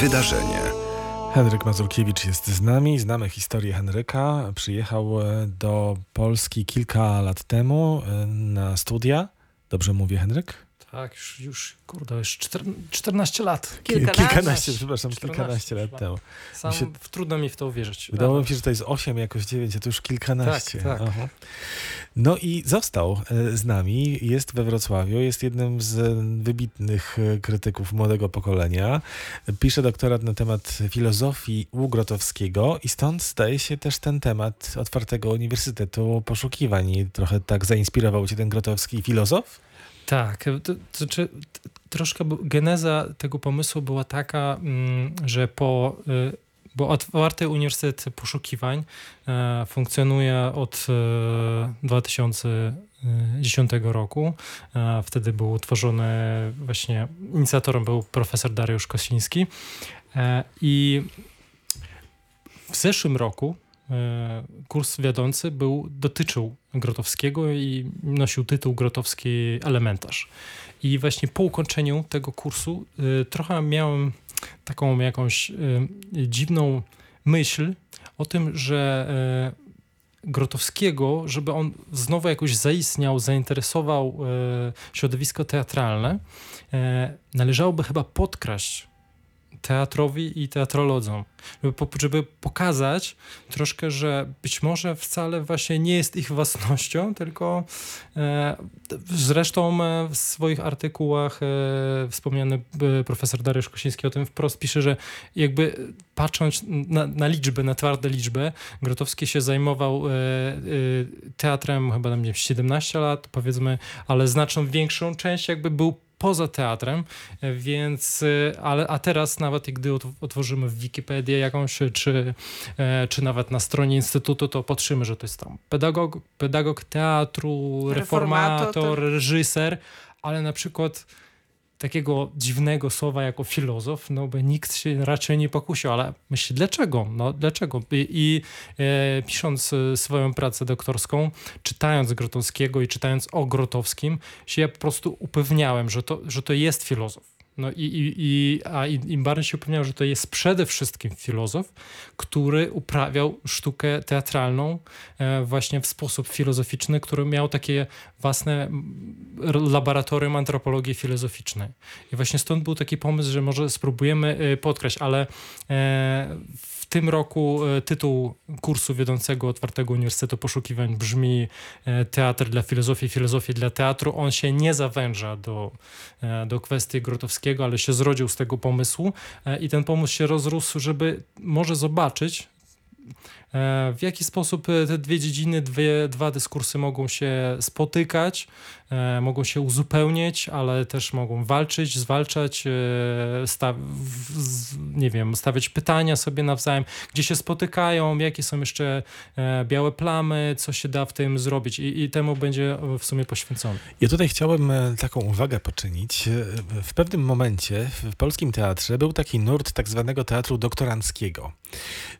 Wydarzenie. Henryk Mazurkiewicz jest z nami. Znamy historię Henryka. Przyjechał e, do Polski kilka lat temu e, na studia. Dobrze mówię, Henryk? Tak, już, już kurde, już 14 lat. Kilkanaście, kilkanaście przepraszam, 14, kilkanaście lat temu. Sam mi się, trudno mi w to uwierzyć. Wydało mi się, że to jest 8, jakoś 9, a to już kilkanaście. Tak, tak. No i został e, z nami, jest we Wrocławiu, jest jednym z wybitnych e, krytyków młodego pokolenia. Pisze doktorat na temat filozofii Ługrotowskiego i stąd staje się też ten temat otwartego Uniwersytetu Poszukiwań. Trochę tak zainspirował cię ten grotowski filozof? Tak, to, to znaczy troszkę geneza tego pomysłu była taka, mm, że po y, bo otwarty Uniwersytet Poszukiwań e, funkcjonuje od 2010 e, roku. E, wtedy był utworzony właśnie, inicjatorem był profesor Dariusz Kosiński i w zeszłym roku kurs wiodący był, dotyczył Grotowskiego i nosił tytuł Grotowski Elementarz. I właśnie po ukończeniu tego kursu trochę miałem taką jakąś y, dziwną myśl o tym, że Grotowskiego, żeby on znowu jakoś zaistniał, zainteresował środowisko teatralne, należałoby chyba podkraść teatrowi i teatrolodzom, żeby, żeby, pokazać troszkę, że być może wcale właśnie nie jest ich własnością, tylko e, zresztą e, w swoich artykułach e, wspomniany e, profesor Dariusz Kosiński o tym wprost pisze, że jakby patrząc na, na liczby, na twarde liczby, Grotowski się zajmował e, e, teatrem chyba na mnie 17 lat, powiedzmy, ale znaczną większą część jakby był poza teatrem, więc, e, ale, a teraz nawet gdy otworzymy w Wikipedię jakąś, czy, e, czy nawet na stronie Instytutu, to patrzymy, że to jest tam pedagog, pedagog teatru, reformator, reformator reżyser, ale na przykład takiego dziwnego słowa jako filozof, no bo nikt się raczej nie pokusił, ale myśli, dlaczego? No dlaczego? I, i e, pisząc e, swoją pracę doktorską, czytając Grotowskiego i czytając o Grotowskim, się ja po prostu upewniałem, że to, że to jest filozof no i, i, i, a im bardziej się upewniał, że to jest przede wszystkim filozof, który uprawiał sztukę teatralną e, właśnie w sposób filozoficzny, który miał takie własne laboratorium antropologii filozoficznej. I właśnie stąd był taki pomysł, że może spróbujemy e, podkreślić, ale e, w tym roku e, tytuł kursu wiodącego Otwartego Uniwersytetu Poszukiwań brzmi e, Teatr dla filozofii, filozofii dla teatru. On się nie zawęża do, e, do kwestii Grotowskiego, ale się zrodził z tego pomysłu i ten pomysł się rozrósł, żeby może zobaczyć, w jaki sposób e, te dwie dziedziny, dwie, dwa dyskursy mogą się spotykać, e, mogą się uzupełniać, ale też mogą walczyć, zwalczać, nie wiem, stawiać pytania sobie nawzajem, gdzie się spotykają, jakie są jeszcze białe plamy, co się da w tym zrobić i, i temu będzie w sumie poświęcony. Ja tutaj chciałem taką uwagę poczynić. W pewnym momencie w polskim teatrze był taki nurt tak zwanego teatru doktoranckiego,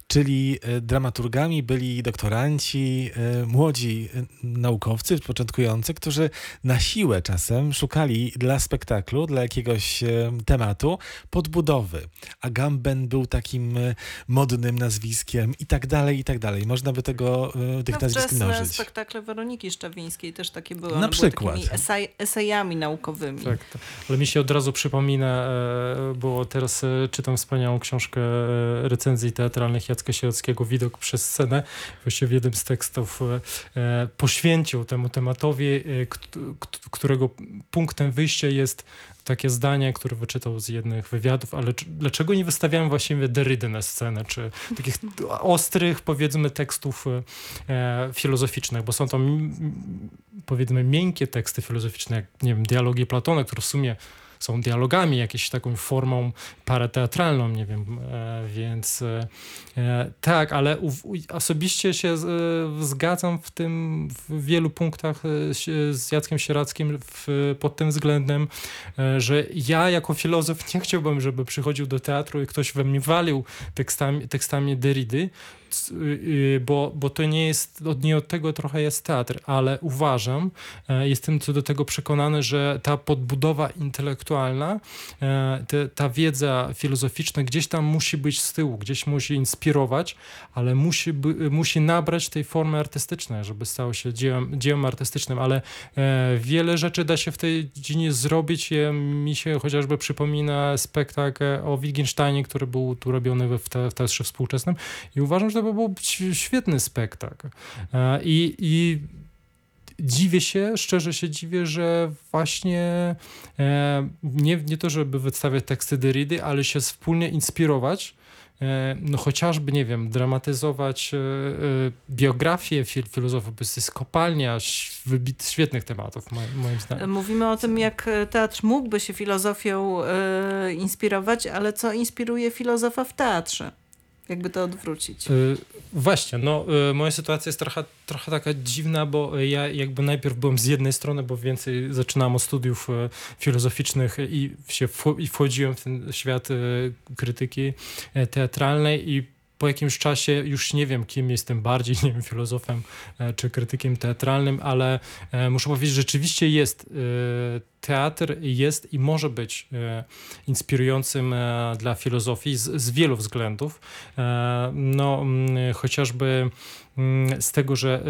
czyli dramaturgii dramaturgami byli doktoranci, e, młodzi e, naukowcy, początkujący, którzy na siłę czasem szukali dla spektaklu, dla jakiegoś e, tematu podbudowy. Agamben był takim modnym nazwiskiem i tak dalej, i tak dalej. Można by tego, tych no, nazwisk mnożyć. spektakle Weroniki Szczawińskiej też takie były. Na przykład. Esej, esejami naukowymi. Tak, tak, ale mi się od razu przypomina, bo teraz czytam wspaniałą książkę recenzji teatralnych Jacka Sierockiego, Widok przez scenę. Właściwie w jednym z tekstów e, poświęcił temu tematowi, e, którego punktem wyjścia jest takie zdanie, które wyczytał z jednych wywiadów, ale dlaczego nie wystawiałem właściwie Derrida na scenę, czy takich ostrych, powiedzmy, tekstów e, filozoficznych, bo są to, powiedzmy, miękkie teksty filozoficzne, jak, nie wiem, dialogi Platona, które w sumie są dialogami, jakąś taką formą parateatralną, nie wiem, e, więc e, e, tak, ale osobiście się zgadzam w tym, w wielu punktach z Jackiem Sierackim w, pod tym względem, że ja jako filozof nie chciałbym, żeby przychodził do teatru i ktoś we mnie walił tekstami, tekstami Derrida, bo, bo to nie jest, od, nie od tego trochę jest teatr, ale uważam, e, jestem co do tego przekonany, że ta podbudowa intelektualna, e, te, ta wiedza filozoficzna gdzieś tam musi być z tyłu, gdzieś musi inspirować, ale musi, by, musi nabrać tej formy artystycznej, żeby stało się dziełem, dziełem artystycznym, ale e, wiele rzeczy da się w tej dziedzinie zrobić. Mi się chociażby przypomina spektakl o Wittgensteinie, który był tu robiony w, w teatrze współczesnym i uważam, że to był ś- świetny spektakl. E, I, I dziwię się, szczerze się dziwię, że właśnie e, nie, nie to, żeby wystawiać teksty Derrida, ale się wspólnie inspirować e, no chociażby, nie wiem, dramatyzować biografię fil filozofów, bo jest kopalnia świetnych tematów, moim, moim zdaniem. Mówimy o tym, jak teatr mógłby się filozofią inspirować, ale co inspiruje filozofa w teatrze? Jakby to odwrócić. Y, Właśnie, no y, moja sytuacja jest trochę, trochę taka dziwna, bo ja jakby najpierw byłem z jednej strony, bo więcej zaczynałem od studiów y, filozoficznych i się i wchodziłem w ten świat krytyki teatralnej i po jakimś czasie już nie wiem, kim jestem bardziej, nie wiem, filozofem e, czy krytykiem teatralnym, ale e, muszę powiedzieć, że rzeczywiście jest. e, Teatr jest i może być inspirującym dla filozofii z, z wielu względów. No, chociażby z tego, że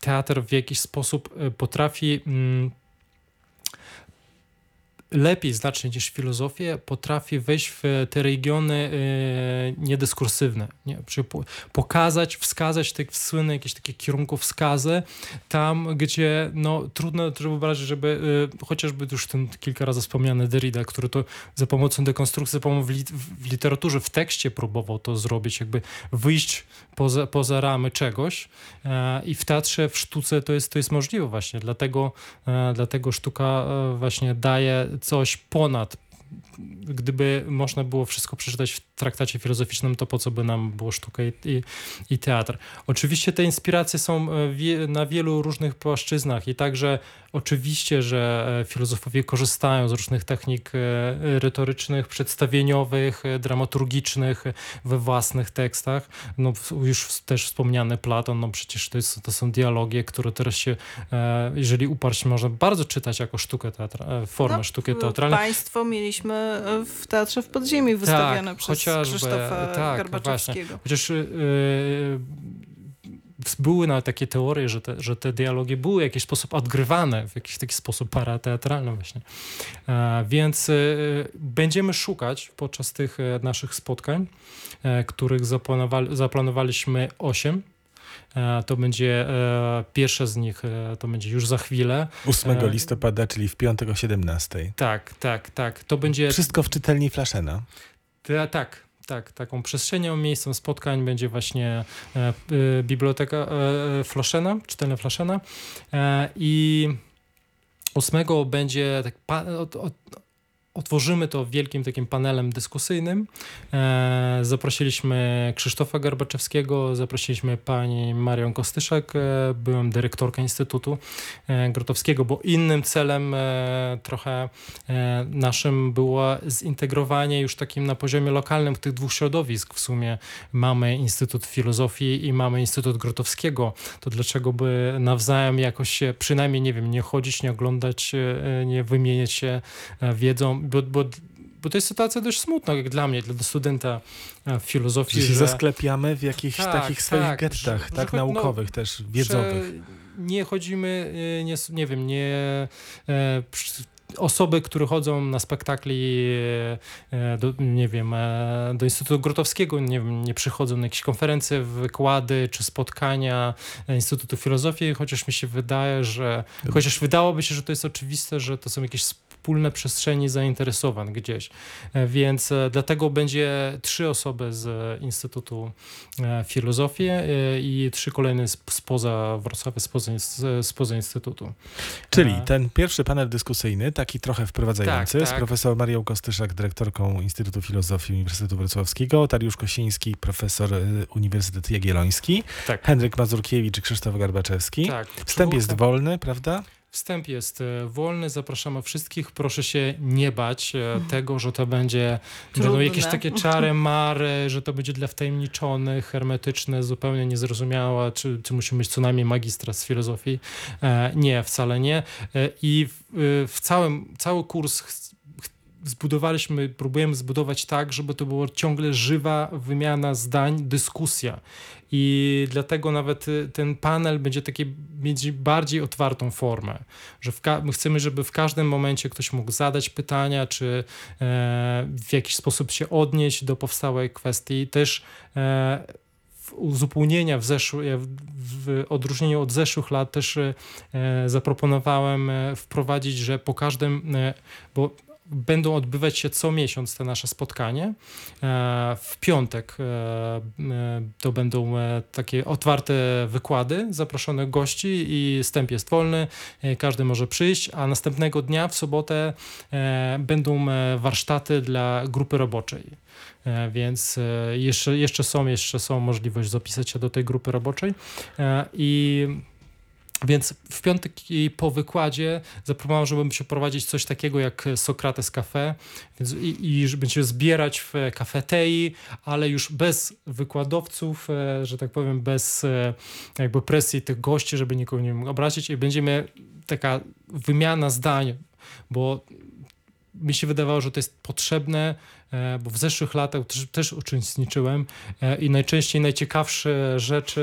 teatr w jakiś sposób potrafi lepiej znacznie niż filozofię potrafi wejść w te regiony e, niedyskursywne. Nie? Pokazać, wskazać te słynne jakieś takie kierunkowskazy tam, gdzie no, trudno to wyobrazić, żeby e, chociażby już ten kilka razy wspomniany Derrida, który to za pomocą dekonstrukcji, za pomocą w, lit, w literaturze, w tekście próbował to zrobić, jakby wyjść poza, poza ramy czegoś e, i w teatrze, w sztuce to jest, to jest możliwe właśnie, dlatego, dlatego sztuka właśnie daje coś ponad gdyby można było wszystko przeczytać w traktacie filozoficznym, to po co by nam było sztuka i, i, i teatr. Oczywiście te inspiracje są e, wie, na wielu różnych płaszczyznach i także oczywiście, że e, filozofowie korzystają z różnych technik e, retorycznych, przedstawieniowych, e, dramaturgicznych we własnych tekstach. No, już też wspomniany Platon, no przecież to, jest, to są dialogi, które teraz się, jeżeli uparć, można bardzo czytać jako sztukę teatra, formę No, sztuki teatralnej. Państwo mieliśmy w Teatrze w Podziemiu wystawione przez chociażby, Krzysztofa tak, Garbaczewskiego. Chociaż yy, były nawet takie teorie, że te, że te dialogi były w jakiś sposób odgrywane, w jakiś taki sposób parateatralny właśnie. E, więc e, będziemy szukać podczas tych e, naszych spotkań, których zaplanowali, zaplanowaliśmy osiem. E, To będzie pierwsze z nich, to będzie już za chwilę. 8 E, listopada, czyli w piątek o 17. Tak, tak, tak. To będzie Wszystko w czytelni Flaszena. Ta, tak, tak. Taką przestrzenią, miejscem spotkań będzie właśnie e, e, biblioteka e, Flaszena, czytelna Flaszena. E, I 8 będzie tak, od, od, otworzymy to wielkim takim panelem dyskusyjnym. E, zaprosiliśmy Krzysztofa Garbaczewskiego, zaprosiliśmy pani Marią Kostyszak, e, byłam dyrektorką Instytutu e, Grotowskiego, bo innym celem trochę naszym było zintegrowanie już takim na poziomie lokalnym tych dwóch środowisk. W sumie mamy Instytut Filozofii i mamy Instytut Grotowskiego. To dlaczego by nawzajem jakoś się, przynajmniej, nie wiem, nie chodzić, nie oglądać, nie wymieniać się wiedzą, bo, bo, bo to jest sytuacja dość smutna, jak dla mnie, dla studenta e, filozofii, Że się że, zasklepiamy w jakichś Tak, takich swoich tak, gettach, że- że tak no, naukowych też, że wiedzowych. nie chodzimy, y, nie, nie wiem, nie e, osoby, które chodzą na spektakli e, do, nie wiem, e, do Instytutu Grotowskiego, nie wiem, nie przychodzą na jakieś konferencje, wykłady czy spotkania e, Instytutu Filozofii, chociaż mi się wydaje, że chociaż wydałoby się, że to jest oczywiste, że to są jakieś wspólne przestrzeni zainteresowań gdzieś. E, Więc e, dlatego będzie trzy osoby z Instytutu e, Filozofii i trzy kolejne sp- spoza Wrocławia, spoza, spoza Instytutu. Czyli ten pierwszy panel dyskusyjny, taki trochę wprowadzający, Tak, z tak. profesor Marią Kostyszak, dyrektorką Instytutu Filozofii Uniwersytetu Wrocławskiego, Dariusz Kosiński, profesor y, Uniwersytet Jagielloński, Tak. Henryk Mazurkiewicz i Krzysztof Garbaczewski. Tak. Wstęp jest wolny, prawda? Wstęp jest e, wolny, zapraszamy wszystkich. Proszę się nie bać e, tego, że to będzie będą jakieś takie czary mary, że to będzie dla wtajemniczonych, hermetyczne, zupełnie niezrozumiałe, czy, czy musimy mieć co najmniej magistra z filozofii. E, nie, wcale nie. I w, w całym, cały kurs zbudowaliśmy, próbujemy zbudować tak, żeby to była ciągle żywa wymiana zdań, dyskusja. I dlatego nawet y, ten panel będzie taki, mieć bardziej otwartą formę, że my chcemy, żeby w każdym momencie ktoś mógł zadać pytania, czy e, w jakiś sposób się odnieść do powstałej kwestii. Też e, uzupełnienia w, zeszły, w, w odróżnieniu od zeszłych lat też e, zaproponowałem e, wprowadzić, że po każdym, e, bo będą odbywać się co miesiąc te nasze spotkanie. E, W piątek e, e, to będą takie otwarte wykłady zaproszonych gości i wstęp jest wolny, każdy może przyjść, a następnego dnia w sobotę będą warsztaty dla grupy roboczej. Więc jeszcze, jeszcze są, jeszcze są możliwość zapisać się do tej grupy roboczej i więc w piątek po wykładzie zaproponowałem, żeby się prowadzić coś takiego jak Sokrates Cafe. Więc i, i że będziemy zbierać w kafetei, ale już bez wykładowców, e, że tak powiem, bez e, jakby presji tych gości, żeby nikogo nie obrazić. I będziemy taka wymiana zdań, bo mi się wydawało, że to jest potrzebne, e, bo w zeszłych latach też, też uczestniczyłem e, i najczęściej najciekawsze rzeczy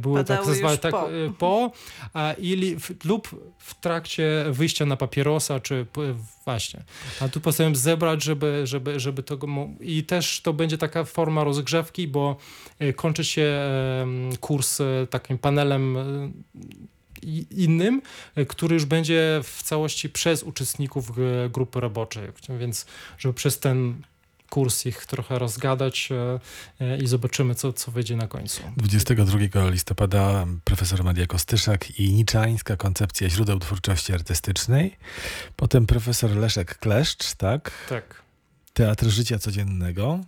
były Padały tak zwane tak po. e, po, a, ili, w, lub w trakcie wyjścia na papierosa, czy właśnie. A tu postanowiłem zebrać, żeby, żeby, żeby to... I też to będzie taka forma rozgrzewki, bo kończy się kurs takim panelem innym, e, który już będzie w całości przez uczestników e, grupy roboczej. Więc żeby przez ten kurs ich trochę rozgadać e, i zobaczymy, co, co wyjdzie na końcu. 22 listopada profesor Maria Kostyszak i niczańska koncepcja źródeł twórczości artystycznej. Potem profesor Leszek Kleszcz, tak? Tak, Teatr życia codziennego.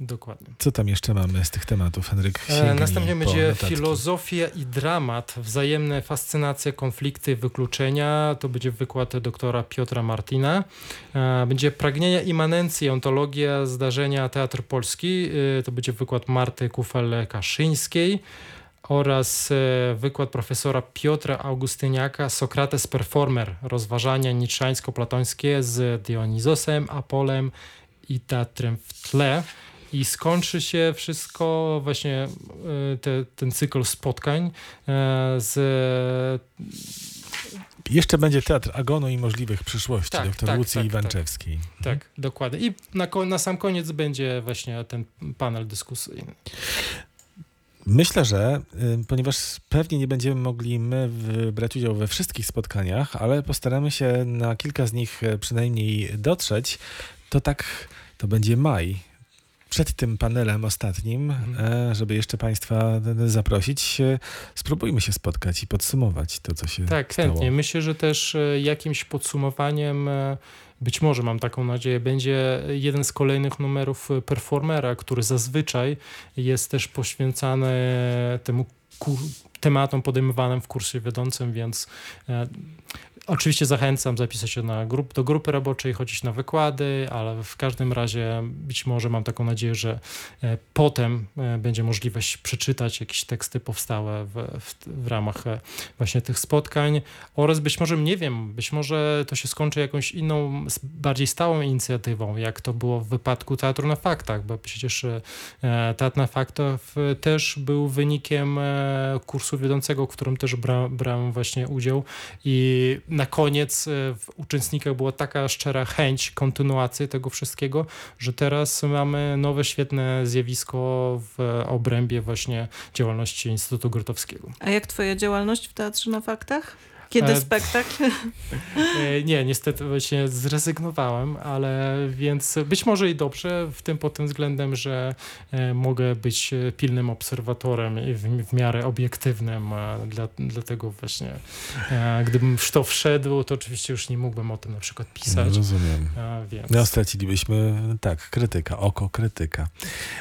Dokładnie. Co tam jeszcze mamy z tych tematów, Henryk? E, Następnie będzie notatki. filozofia i dramat, wzajemne fascynacje, konflikty, wykluczenia. To będzie wykład doktora Piotra Martina. E, Będzie pragnienia imanencji, ontologia, zdarzenia, teatr polski. E, To będzie wykład Marty Kufel-Kaszyńskiej oraz wykład profesora Piotra Augustyniaka Sokrates Performer, rozważania niczańsko-platońskie z Dionizosem, Apolem i teatrem w tle. I skończy się wszystko, właśnie e, te, ten cykl spotkań e, z Jeszcze będzie Teatr Agonu i możliwych przyszłości Tak, dr tak, Łucji tak, Iwanczewskiej. Tak, dokładnie. I na, na sam koniec będzie właśnie ten panel dyskusyjny. Myślę, że y, ponieważ pewnie nie będziemy mogli my brać udział we wszystkich spotkaniach, ale postaramy się na kilka z nich e, przynajmniej dotrzeć, to tak to będzie maj. Przed tym panelem ostatnim, e, żeby jeszcze Państwa zaprosić, e, spróbujmy się spotkać i podsumować to, co się Tak, stało. chętnie. Myślę, że też e, jakimś podsumowaniem, być może mam taką nadzieję, będzie jeden z kolejnych numerów performera, który zazwyczaj jest też poświęcany temu tematom podejmowanym w kursie wiodącym, więc oczywiście zachęcam zapisać się na grup, do grupy roboczej, chodzić na wykłady, ale w każdym razie być może mam taką nadzieję, że e, potem e, będzie możliwość przeczytać jakieś teksty powstałe w, w, w ramach e, właśnie tych spotkań. Oraz być może, nie wiem, być może to się skończy jakąś inną, bardziej stałą inicjatywą, jak to było w wypadku Teatru na Faktach, bo przecież Teatr na Faktach też był wynikiem kursu wiodącego, w którym też bra, brałem właśnie udział. I na koniec e, w uczestnikach była taka szczera chęć kontynuacji tego wszystkiego, że teraz mamy nowe, świetne zjawisko w obrębie właśnie działalności Instytutu Grotowskiego. A jak twoja działalność w Teatrze na Faktach? Kiedy E, spektakl? E, Nie, niestety właśnie zrezygnowałem, ale więc być może i dobrze w tym pod tym względem, że e, mogę być pilnym obserwatorem i w, w miarę obiektywnym, dla, dlatego właśnie e, gdybym w to wszedł, to oczywiście już nie mógłbym o tym na przykład pisać. Rozumiem. A, więc. No, stracilibyśmy, tak, krytyka, oko krytyka.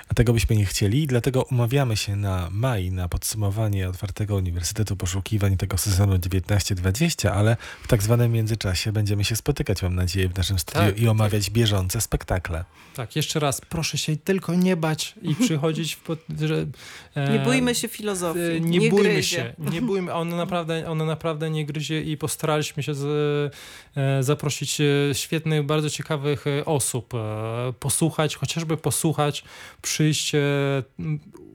A tego byśmy nie chcieli, dlatego umawiamy się na maj, na podsumowanie Otwartego Uniwersytetu Poszukiwań tego sezonu 19.20, ale w tak zwanym międzyczasie będziemy się spotykać, mam nadzieję, w naszym studiu Tak, i omawiać bieżące spektakle. Tak, jeszcze raz, proszę się tylko nie bać i przychodzić w... Pod, że, e, Nie bójmy się filozofii. E, Nie, Nie, bójmy gryzie. się, nie bójmy, ona naprawdę, ona naprawdę nie gryzie i postaraliśmy się z, e, zaprosić e, świetnych, bardzo ciekawych e, osób, e, posłuchać, chociażby posłuchać, przyjść. e,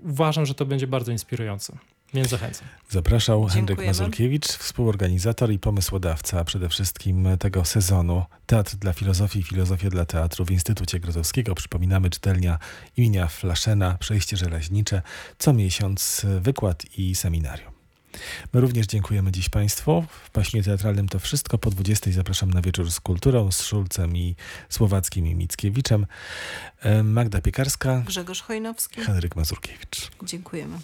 Uważam, że to będzie bardzo inspirujące, więc zachęcam. Zapraszał Henryk. Mazurkiewicz, współorganizator i pomysłodawca przede wszystkim tego sezonu Teatr dla Filozofii i Filozofia dla Teatru w Instytucie Grotowskiego. Przypominamy czytelnia imienia Flaszena, Przejście Żelaźnicze, co miesiąc wykład i seminarium. My również dziękujemy dziś Państwu. W paśmie teatralnym to wszystko. Po 20 zapraszam na wieczór z kulturą, z Szulcem i Słowackim i Mickiewiczem. E, Magda Piekarska, Grzegorz Chojnowski. Henryk Mazurkiewicz. Dziękujemy.